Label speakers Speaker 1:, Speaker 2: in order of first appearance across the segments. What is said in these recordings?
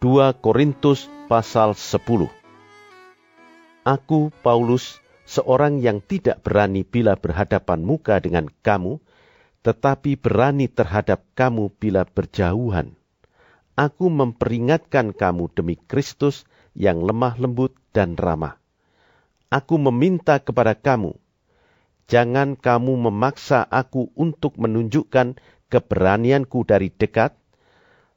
Speaker 1: 2 Korintus pasal 10 Aku, Paulus, seorang yang tidak berani bila berhadapan muka dengan kamu, tetapi berani terhadap kamu bila berjauhan. Aku memperingatkan kamu demi Kristus yang lemah lembut dan ramah. Aku meminta kepada kamu, jangan kamu memaksa aku untuk menunjukkan keberanianku dari dekat,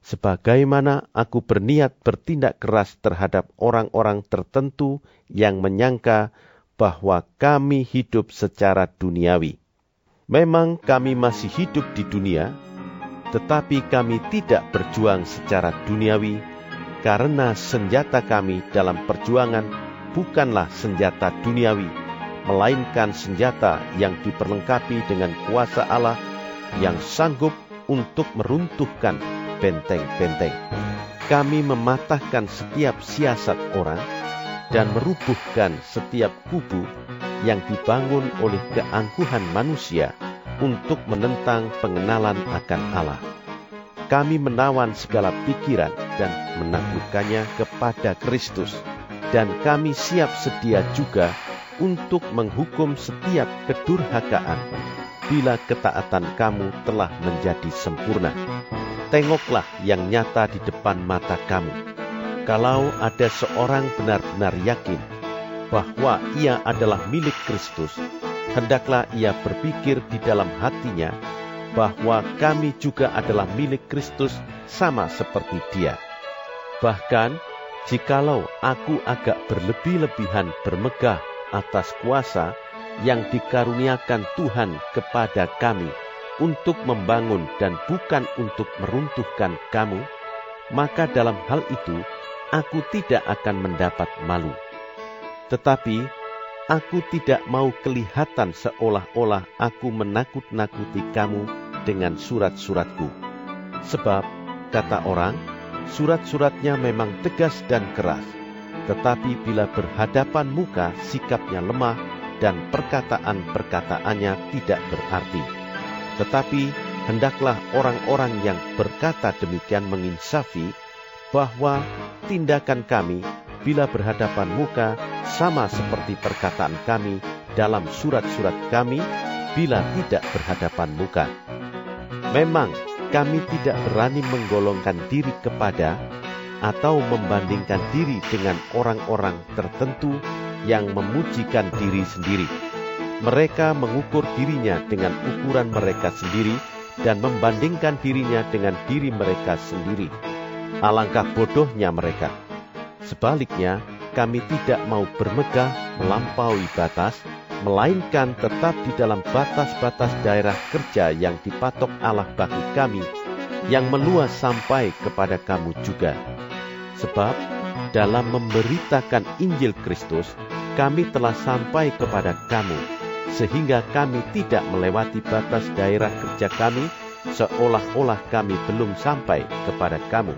Speaker 1: sebagaimana aku berniat bertindak keras terhadap orang-orang tertentu yang menyangka bahwa kami hidup secara duniawi. Memang kami masih hidup di dunia, tetapi kami tidak berjuang secara duniawi karena senjata kami dalam perjuangan bukanlah senjata duniawi, melainkan senjata yang diperlengkapi dengan kuasa Allah yang sanggup untuk meruntuhkan benteng-benteng. Kami mematahkan setiap siasat orang dan merubuhkan setiap kubu yang dibangun oleh keangkuhan manusia untuk menentang pengenalan akan Allah. Kami menawan segala pikiran dan menaklukkannya kepada Kristus, dan kami siap sedia juga untuk menghukum setiap kedurhakaan bila ketaatan kamu telah menjadi sempurna tengoklah yang nyata di depan mata kamu. Kalau ada seorang benar-benar yakin bahwa ia adalah milik Kristus, hendaklah ia berpikir di dalam hatinya bahwa kami juga adalah milik Kristus sama seperti dia. Bahkan, jikalau aku agak berlebih-lebihan bermegah atas kuasa yang dikaruniakan Tuhan kepada kami, untuk membangun dan bukan untuk meruntuhkan kamu, maka dalam hal itu aku tidak akan mendapat malu. Tetapi aku tidak mau kelihatan seolah-olah aku menakut-nakuti kamu dengan surat-suratku. Sebab, kata orang, surat-suratnya memang tegas dan keras, tetapi bila berhadapan muka sikapnya lemah dan perkataan-perkataannya tidak berarti tetapi hendaklah orang-orang yang berkata demikian menginsafi bahwa tindakan kami bila berhadapan muka sama seperti perkataan kami dalam surat-surat kami bila tidak berhadapan muka. Memang kami tidak berani menggolongkan diri kepada atau membandingkan diri dengan orang-orang tertentu yang memujikan diri sendiri mereka mengukur dirinya dengan ukuran mereka sendiri dan membandingkan dirinya dengan diri mereka sendiri. Alangkah bodohnya mereka. Sebaliknya, kami tidak mau bermegah melampaui batas, melainkan tetap di dalam batas-batas daerah kerja yang dipatok Allah bagi kami, yang meluas sampai kepada kamu juga. Sebab dalam memberitakan Injil Kristus, kami telah sampai kepada kamu, sehingga kami tidak melewati batas daerah kerja kami, seolah-olah kami belum sampai kepada kamu.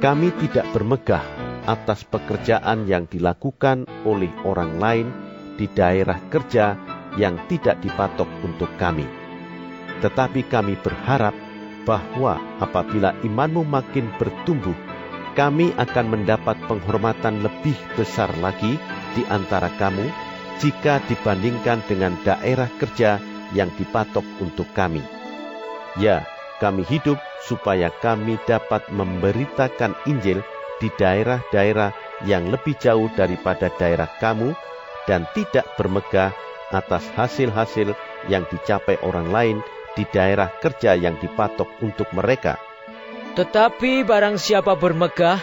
Speaker 1: Kami tidak bermegah atas pekerjaan yang dilakukan oleh orang lain di daerah kerja yang tidak dipatok untuk kami. Tetapi kami berharap bahwa apabila imanmu makin bertumbuh, kami akan mendapat penghormatan lebih besar lagi di antara kamu jika dibandingkan dengan daerah kerja yang dipatok untuk kami. Ya, kami hidup supaya kami dapat memberitakan Injil di daerah-daerah yang lebih jauh daripada daerah kamu dan tidak bermegah atas hasil-hasil yang dicapai orang lain di daerah kerja yang dipatok untuk mereka.
Speaker 2: Tetapi barang siapa bermegah,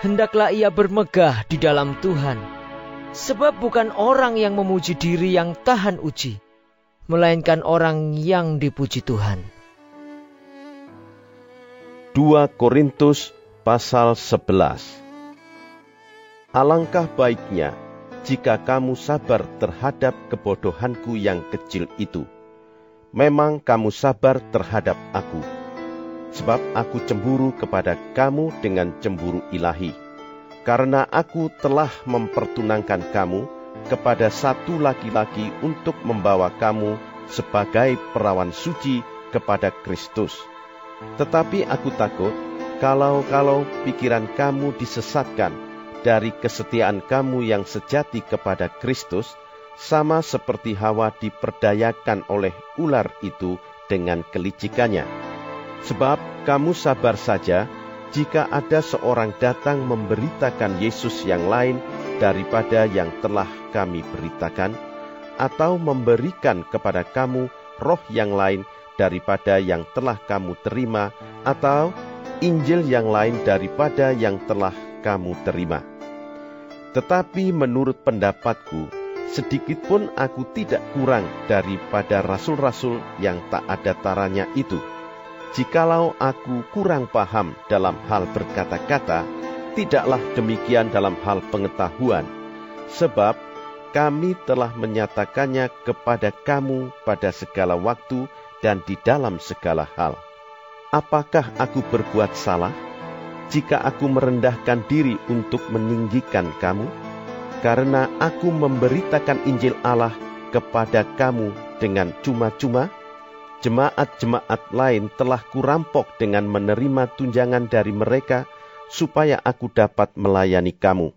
Speaker 2: hendaklah ia bermegah di dalam Tuhan Sebab bukan orang yang memuji diri yang tahan uji, melainkan orang yang dipuji Tuhan.
Speaker 1: 2 Korintus pasal 11 Alangkah baiknya jika kamu sabar terhadap kebodohanku yang kecil itu. Memang kamu sabar terhadap aku, sebab aku cemburu kepada kamu dengan cemburu ilahi, karena aku telah mempertunangkan kamu kepada satu laki-laki untuk membawa kamu sebagai perawan suci kepada Kristus. Tetapi aku takut kalau-kalau pikiran kamu disesatkan dari kesetiaan kamu yang sejati kepada Kristus, sama seperti Hawa diperdayakan oleh ular itu dengan kelicikannya. Sebab kamu sabar saja jika ada seorang datang memberitakan Yesus yang lain daripada yang telah kami beritakan, atau memberikan kepada kamu roh yang lain daripada yang telah kamu terima, atau Injil yang lain daripada yang telah kamu terima. Tetapi menurut pendapatku, sedikit pun aku tidak kurang daripada rasul-rasul yang tak ada taranya itu. Jikalau aku kurang paham dalam hal berkata-kata, tidaklah demikian dalam hal pengetahuan, sebab kami telah menyatakannya kepada kamu pada segala waktu dan di dalam segala hal. Apakah aku berbuat salah jika aku merendahkan diri untuk meninggikan kamu? Karena aku memberitakan Injil Allah kepada kamu dengan cuma-cuma, jemaat-jemaat lain telah kurampok dengan menerima tunjangan dari mereka supaya aku dapat melayani kamu.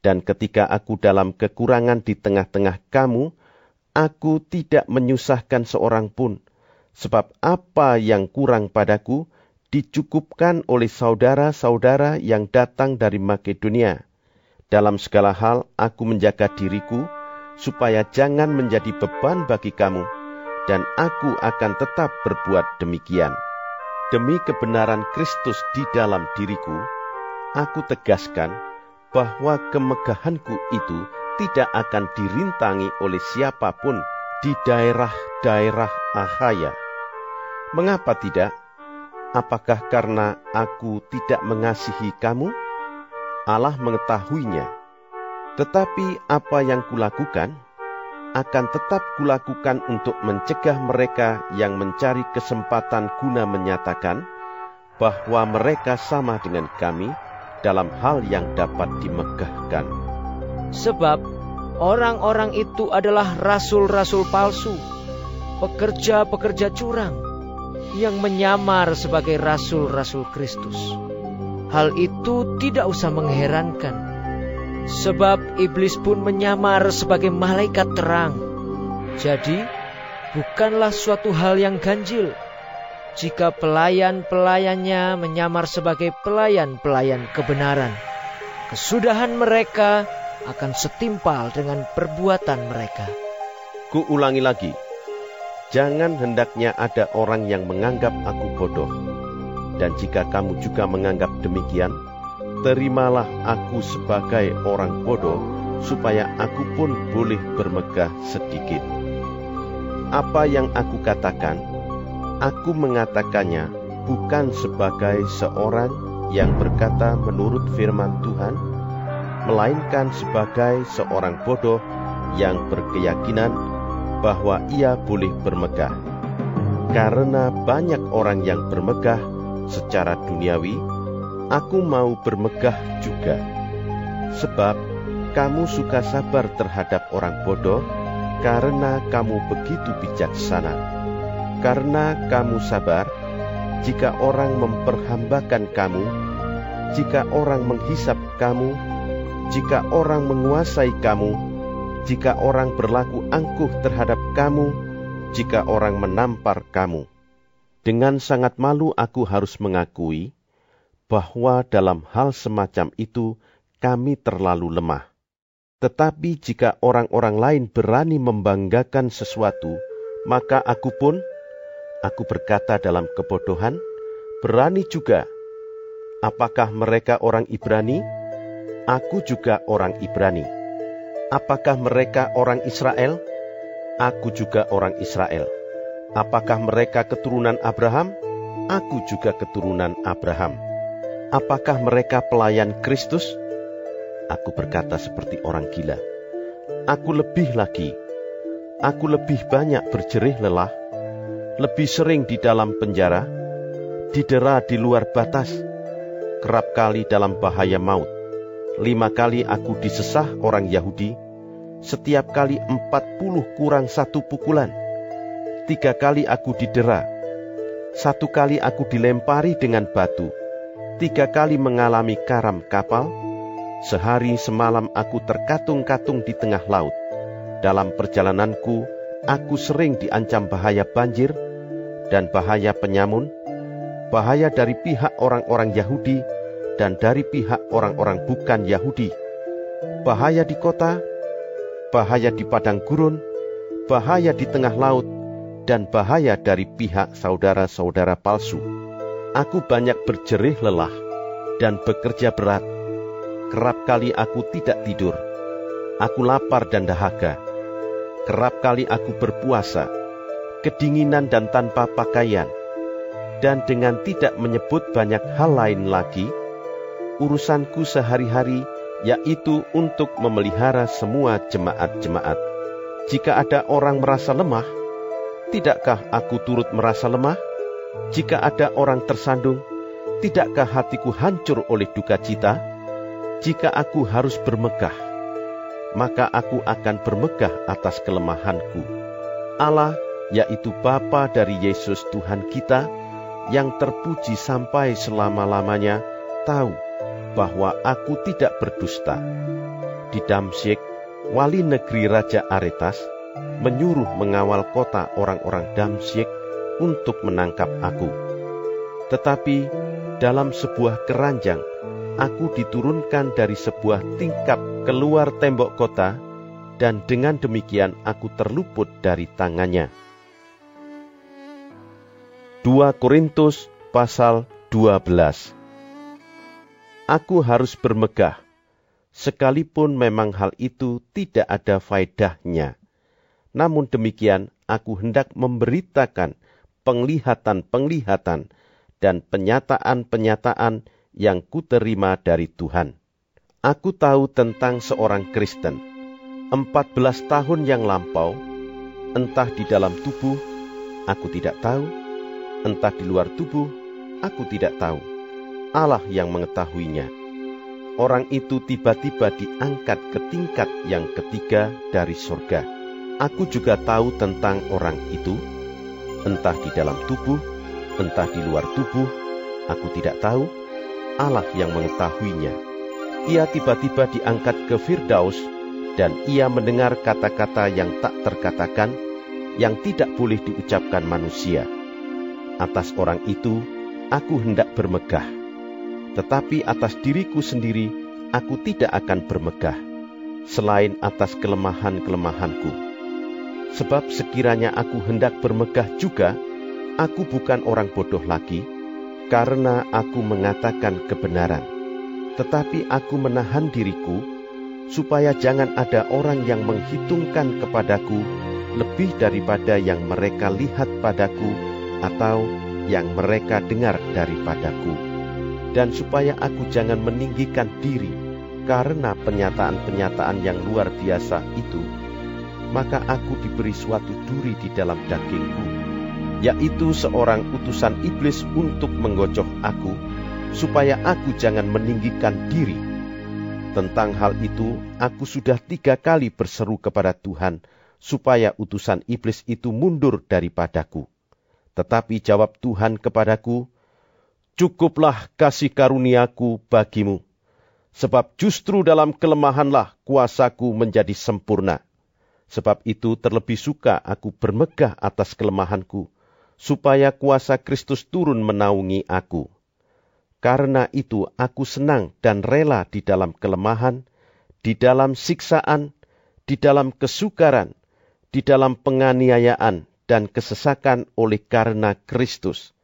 Speaker 1: Dan ketika aku dalam kekurangan di tengah-tengah kamu, aku tidak menyusahkan seorang pun, Sebab apa yang kurang padaku dicukupkan oleh saudara-saudara yang datang dari Makedonia. Dalam segala hal aku menjaga diriku, supaya jangan menjadi beban bagi kamu, dan aku akan tetap berbuat demikian. Demi kebenaran Kristus di dalam diriku, aku tegaskan bahwa kemegahanku itu tidak akan dirintangi oleh siapa pun di daerah-daerah Ahaya. Mengapa tidak? Apakah karena aku tidak mengasihi kamu? Allah mengetahuinya. Tetapi apa yang kulakukan, akan tetap kulakukan untuk mencegah mereka yang mencari kesempatan guna menyatakan bahwa mereka sama dengan kami dalam hal yang dapat dimegahkan.
Speaker 2: Sebab Orang-orang itu adalah rasul-rasul palsu, pekerja-pekerja curang yang menyamar sebagai rasul-rasul Kristus. Hal itu tidak usah mengherankan, sebab iblis pun menyamar sebagai malaikat terang. Jadi, bukanlah suatu hal yang ganjil jika pelayan-pelayannya menyamar sebagai pelayan-pelayan kebenaran. Kesudahan mereka akan setimpal dengan perbuatan mereka.
Speaker 1: Ku ulangi lagi, jangan hendaknya ada orang yang menganggap aku bodoh. Dan jika kamu juga menganggap demikian, terimalah aku sebagai orang bodoh, supaya aku pun boleh bermegah sedikit. Apa yang aku katakan, aku mengatakannya bukan sebagai seorang yang berkata menurut firman Tuhan, melainkan sebagai seorang bodoh yang berkeyakinan bahwa ia boleh bermegah. Karena banyak orang yang bermegah secara duniawi, aku mau bermegah juga. Sebab kamu suka sabar terhadap orang bodoh, karena kamu begitu bijaksana. Karena kamu sabar, jika orang memperhambakan kamu, jika orang menghisap kamu, jika orang menguasai kamu, jika orang berlaku angkuh terhadap kamu, jika orang menampar kamu. Dengan sangat malu aku harus mengakui bahwa dalam hal semacam itu kami terlalu lemah. Tetapi jika orang-orang lain berani membanggakan sesuatu, maka aku pun, aku berkata dalam kebodohan, berani juga. Apakah mereka orang Ibrani? Aku juga orang Ibrani. Apakah mereka orang Israel? Aku juga orang Israel. Apakah mereka keturunan Abraham? aku juga keturunan Abraham. Apakah mereka pelayan Kristus? Aku berkata seperti orang gila. Aku lebih lagi. Aku lebih banyak berjerih lelah, lebih sering di dalam penjara, didera di luar batas, kerap kali dalam bahaya maut. Lima kali aku disesah orang Yahudi, setiap kali empat puluh kurang satu pukulan. Tiga kali aku didera, satu kali aku dilempari dengan batu, tiga kali mengalami karam kapal, sehari semalam aku terkatung-katung di tengah laut. Dalam perjalananku, aku sering diancam bahaya banjir dan bahaya penyamun, bahaya dari pihak orang-orang Yahudi dan dari pihak orang-orang bukan Yahudi, bahaya di kota, bahaya di padang gurun, bahaya di tengah laut, dan bahaya dari pihak saudara-saudara palsu. Aku banyak berjerih lelah dan bekerja berat. Kerap kali aku tidak tidur. Aku lapar dan dahaga Kerap kali aku berpuasa, kedinginan dan tanpa pakaian, dan dengan tidak menyebut banyak hal lain lagi, urusanku sehari-hari yaitu untuk memelihara semua jemaat-jemaat. Jika ada orang merasa lemah, tidakkah aku turut merasa lemah? Jika ada orang tersandung, tidakkah hatiku hancur oleh duka cita? Jika aku harus bermegah, maka aku akan bermegah atas kelemahanku. Allah, yaitu Bapa dari Yesus Tuhan kita, yang terpuji sampai selama-lamanya, tahu bahwa aku tidak berdusta. Di Damsyik, wali negeri Raja Aretas, menyuruh mengawal kota orang-orang Damsyik untuk menangkap aku. Tetapi dalam sebuah keranjang aku diturunkan dari sebuah tingkap keluar tembok kota, dan dengan demikian aku terluput dari tangannya. 2 Korintus pasal 12 Aku harus bermegah, sekalipun memang hal itu tidak ada faedahnya. Namun demikian, aku hendak memberitakan penglihatan-penglihatan dan penyataan-penyataan yang kuterima dari Tuhan. Aku tahu tentang seorang Kristen. 14 tahun yang lampau, entah di dalam tubuh, aku tidak tahu, entah di luar tubuh, aku tidak tahu. Allah yang mengetahuinya. Orang itu tiba-tiba diangkat ke tingkat yang ketiga dari surga. Aku juga tahu tentang orang itu, entah di dalam tubuh, entah di luar tubuh, aku tidak tahu, Allah yang mengetahuinya. Ia tiba-tiba diangkat ke Firdaus, dan ia mendengar kata-kata yang tak terkatakan, yang tidak boleh diucapkan manusia. Atas orang itu, aku hendak bermegah. Tetapi atas diriku sendiri, aku tidak akan bermegah, selain atas kelemahan-kelemahanku. Sebab sekiranya aku hendak bermegah juga, aku bukan orang bodoh lagi, karena aku mengatakan kebenaran. Tetapi aku menahan diriku, supaya jangan ada orang yang menghitungkan kepadaku lebih daripada yang mereka lihat padaku atau yang mereka dengar daripadaku. Dan supaya aku jangan meninggikan diri karena penyataan-penyataan yang luar biasa itu, maka aku diberi suatu duri di dalam dagingku yaitu seorang utusan iblis untuk menggocoh aku, supaya aku jangan meninggikan diri. Tentang hal itu, aku sudah tiga kali berseru kepada Tuhan, supaya utusan iblis itu mundur daripadaku. Tetapi jawab Tuhan kepadaku, Cukuplah kasih karuniaku bagimu, sebab justru dalam kelemahanlah kuasaku menjadi sempurna. Sebab itu terlebih suka aku bermegah atas kelemahanku, supaya kuasa Kristus turun menaungi aku. Karena itu aku senang dan rela di dalam kelemahan, di dalam siksaan, di dalam kesukaran, di dalam penganiayaan dan kesesakan oleh karena Kristus.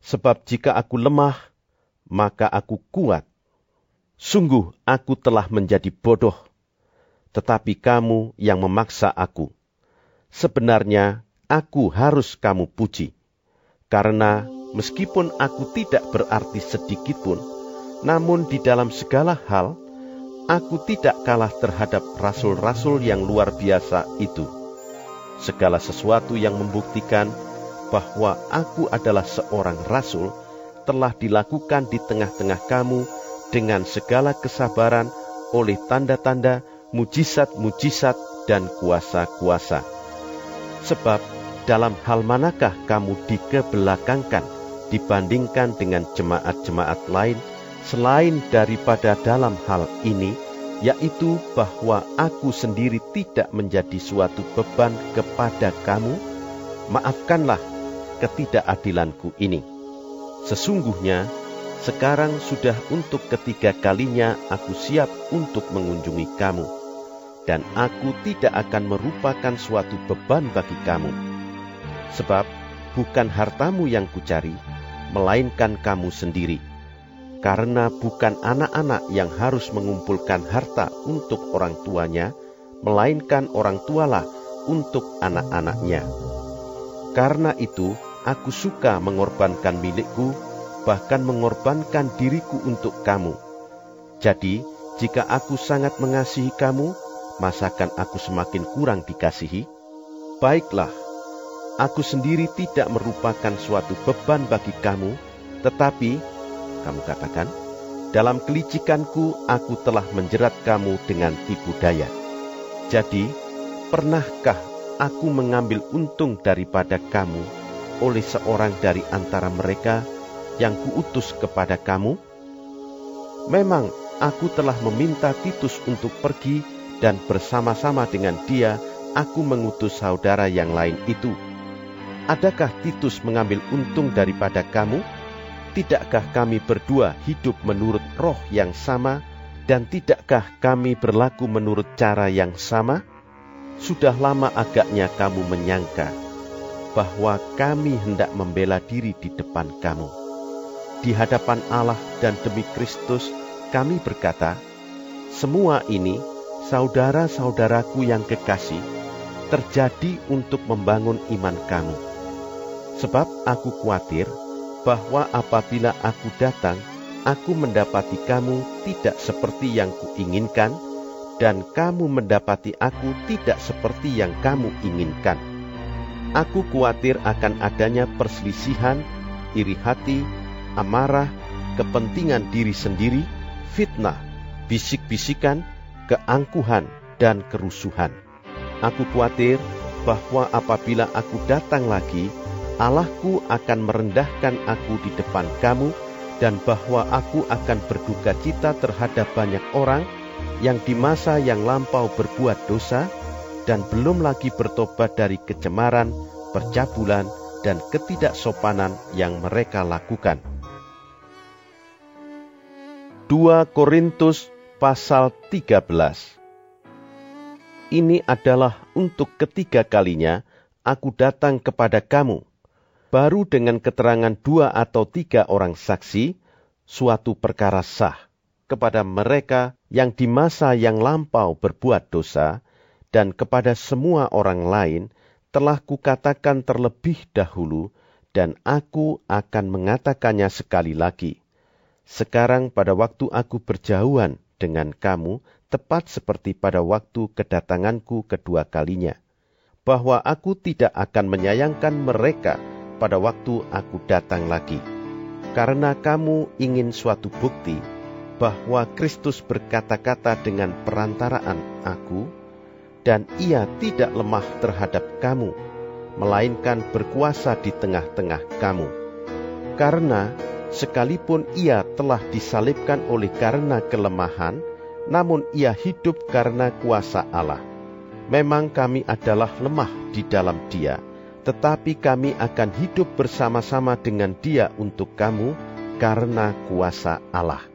Speaker 1: Sebab jika aku lemah, maka aku kuat. Sungguh aku telah menjadi bodoh, tetapi kamu yang memaksa aku. Sebenarnya aku harus kamu puji karena meskipun aku tidak berarti sedikit pun, namun di dalam segala hal, aku tidak kalah terhadap rasul-rasul yang luar biasa itu. Segala sesuatu yang membuktikan bahwa aku adalah seorang rasul telah dilakukan di tengah-tengah kamu dengan segala kesabaran oleh tanda-tanda, mujizat-mujizat, dan kuasa-kuasa. Sebab dalam hal manakah kamu dikebelakangkan dibandingkan dengan jemaat-jemaat lain selain daripada dalam hal ini, yaitu bahwa aku sendiri tidak menjadi suatu beban kepada kamu? Maafkanlah ketidakadilanku ini. Sesungguhnya, sekarang sudah untuk ketiga kalinya aku siap untuk mengunjungi kamu, dan aku tidak akan merupakan suatu beban bagi kamu. Sebab bukan hartamu yang kucari, melainkan kamu sendiri. Karena bukan anak-anak yang harus mengumpulkan harta untuk orang tuanya, melainkan orang tualah untuk anak-anaknya. Karena itu, aku suka mengorbankan milikku bahkan mengorbankan diriku untuk kamu. Jadi, jika aku sangat mengasihi kamu, masakan aku semakin kurang dikasihi? Baiklah, aku sendiri tidak merupakan suatu beban bagi kamu, tetapi, kamu katakan, dalam kelicikanku aku telah menjerat kamu dengan tipu daya. Jadi, pernahkah aku mengambil untung daripada kamu oleh seorang dari antara mereka yang kuutus kepada kamu? Memang aku telah meminta Titus untuk pergi dan bersama-sama dengan dia aku mengutus saudara yang lain itu. Adakah Titus mengambil untung daripada kamu? Tidakkah kami berdua hidup menurut roh yang sama dan tidakkah kami berlaku menurut cara yang sama? Sudah lama agaknya kamu menyangka bahwa kami hendak membela diri di depan kamu di hadapan Allah dan demi Kristus, kami berkata, semua ini, saudara-saudaraku yang kekasih, terjadi untuk membangun iman kamu. Sebab aku khawatir bahwa apabila aku datang, aku mendapati kamu tidak seperti yang kuinginkan, dan kamu mendapati aku tidak seperti yang kamu inginkan. Aku khawatir akan adanya perselisihan, iri hati, amarah, kepentingan diri sendiri, fitnah, bisik-bisikan, keangkuhan, dan kerusuhan. Aku khawatir bahwa apabila aku datang lagi, Allahku akan merendahkan aku di depan kamu, dan bahwa aku akan berduka cita terhadap banyak orang yang di masa yang lampau berbuat dosa, dan belum lagi bertobat dari kecemaran, percabulan, dan ketidaksopanan yang mereka lakukan. 2 Korintus pasal 13 Ini adalah untuk ketiga kalinya aku datang kepada kamu, baru dengan keterangan dua atau tiga orang saksi, suatu perkara sah, kepada mereka yang di masa yang lampau berbuat dosa, dan kepada semua orang lain, telah kukatakan terlebih dahulu, dan aku akan mengatakannya sekali lagi. Sekarang pada waktu aku berjauhan dengan kamu, tepat seperti pada waktu kedatanganku kedua kalinya, bahwa aku tidak akan menyayangkan mereka pada waktu aku datang lagi, karena kamu ingin suatu bukti bahwa Kristus berkata-kata dengan perantaraan aku, dan ia tidak lemah terhadap kamu, melainkan berkuasa di tengah-tengah kamu. Karena sekalipun ia telah disalibkan oleh karena kelemahan, namun ia hidup karena kuasa Allah. Memang kami adalah lemah di dalam dia, tetapi kami akan hidup bersama-sama dengan dia untuk kamu karena kuasa Allah.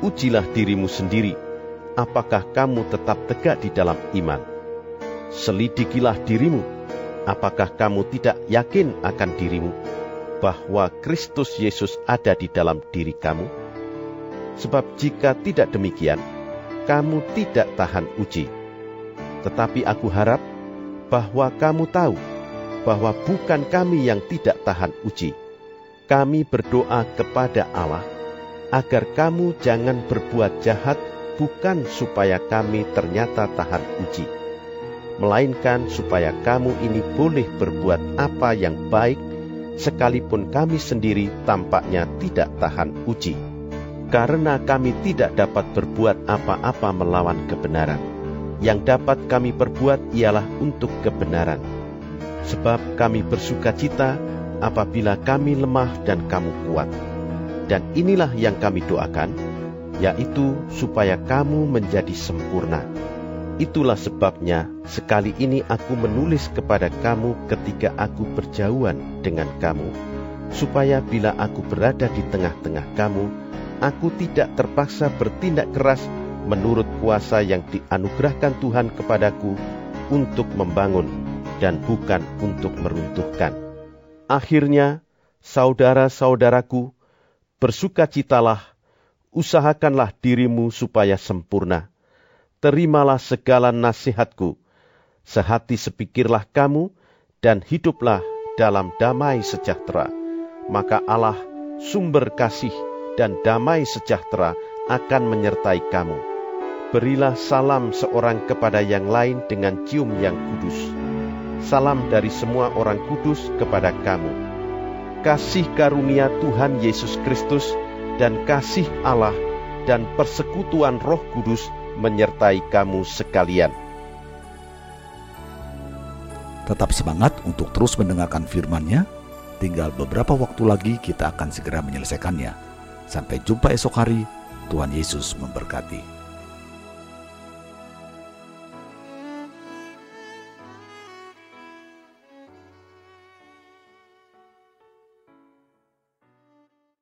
Speaker 1: Ujilah dirimu sendiri, apakah kamu tetap tegak di dalam iman. Selidikilah dirimu, apakah kamu tidak yakin akan dirimu bahwa Kristus Yesus ada di dalam diri kamu? Sebab jika tidak demikian, kamu tidak tahan uji. Tetapi aku harap bahwa kamu tahu bahwa bukan kami yang tidak tahan uji, kami berdoa kepada Allah agar kamu jangan berbuat jahat bukan supaya kami ternyata tahan uji, melainkan supaya kamu ini boleh berbuat apa yang baik sekalipun kami sendiri tampaknya tidak tahan uji. Karena kami tidak dapat berbuat apa-apa melawan kebenaran. Yang dapat kami perbuat ialah untuk kebenaran. Sebab kami bersuka cita apabila kami lemah dan kamu kuat. Dan inilah yang kami doakan, yaitu supaya kamu menjadi sempurna. Itulah sebabnya sekali ini aku menulis kepada kamu ketika aku berjauhan dengan kamu, supaya bila aku berada di tengah-tengah kamu, aku tidak terpaksa bertindak keras menurut kuasa yang dianugerahkan Tuhan kepadaku untuk membangun dan bukan untuk meruntuhkan. Akhirnya, saudara-saudaraku, bersukacitalah, usahakanlah dirimu supaya sempurna. Terimalah segala nasihatku, sehati sepikirlah kamu, dan hiduplah dalam damai sejahtera. Maka Allah, sumber kasih dan damai sejahtera, akan menyertai kamu. Berilah salam seorang kepada yang lain dengan cium yang kudus. Salam dari semua orang kudus kepada kamu kasih karunia Tuhan Yesus Kristus dan kasih Allah dan persekutuan Roh Kudus menyertai kamu sekalian.
Speaker 3: Tetap semangat untuk terus mendengarkan firman-Nya. Tinggal beberapa waktu lagi kita akan segera menyelesaikannya. Sampai jumpa esok hari. Tuhan Yesus memberkati.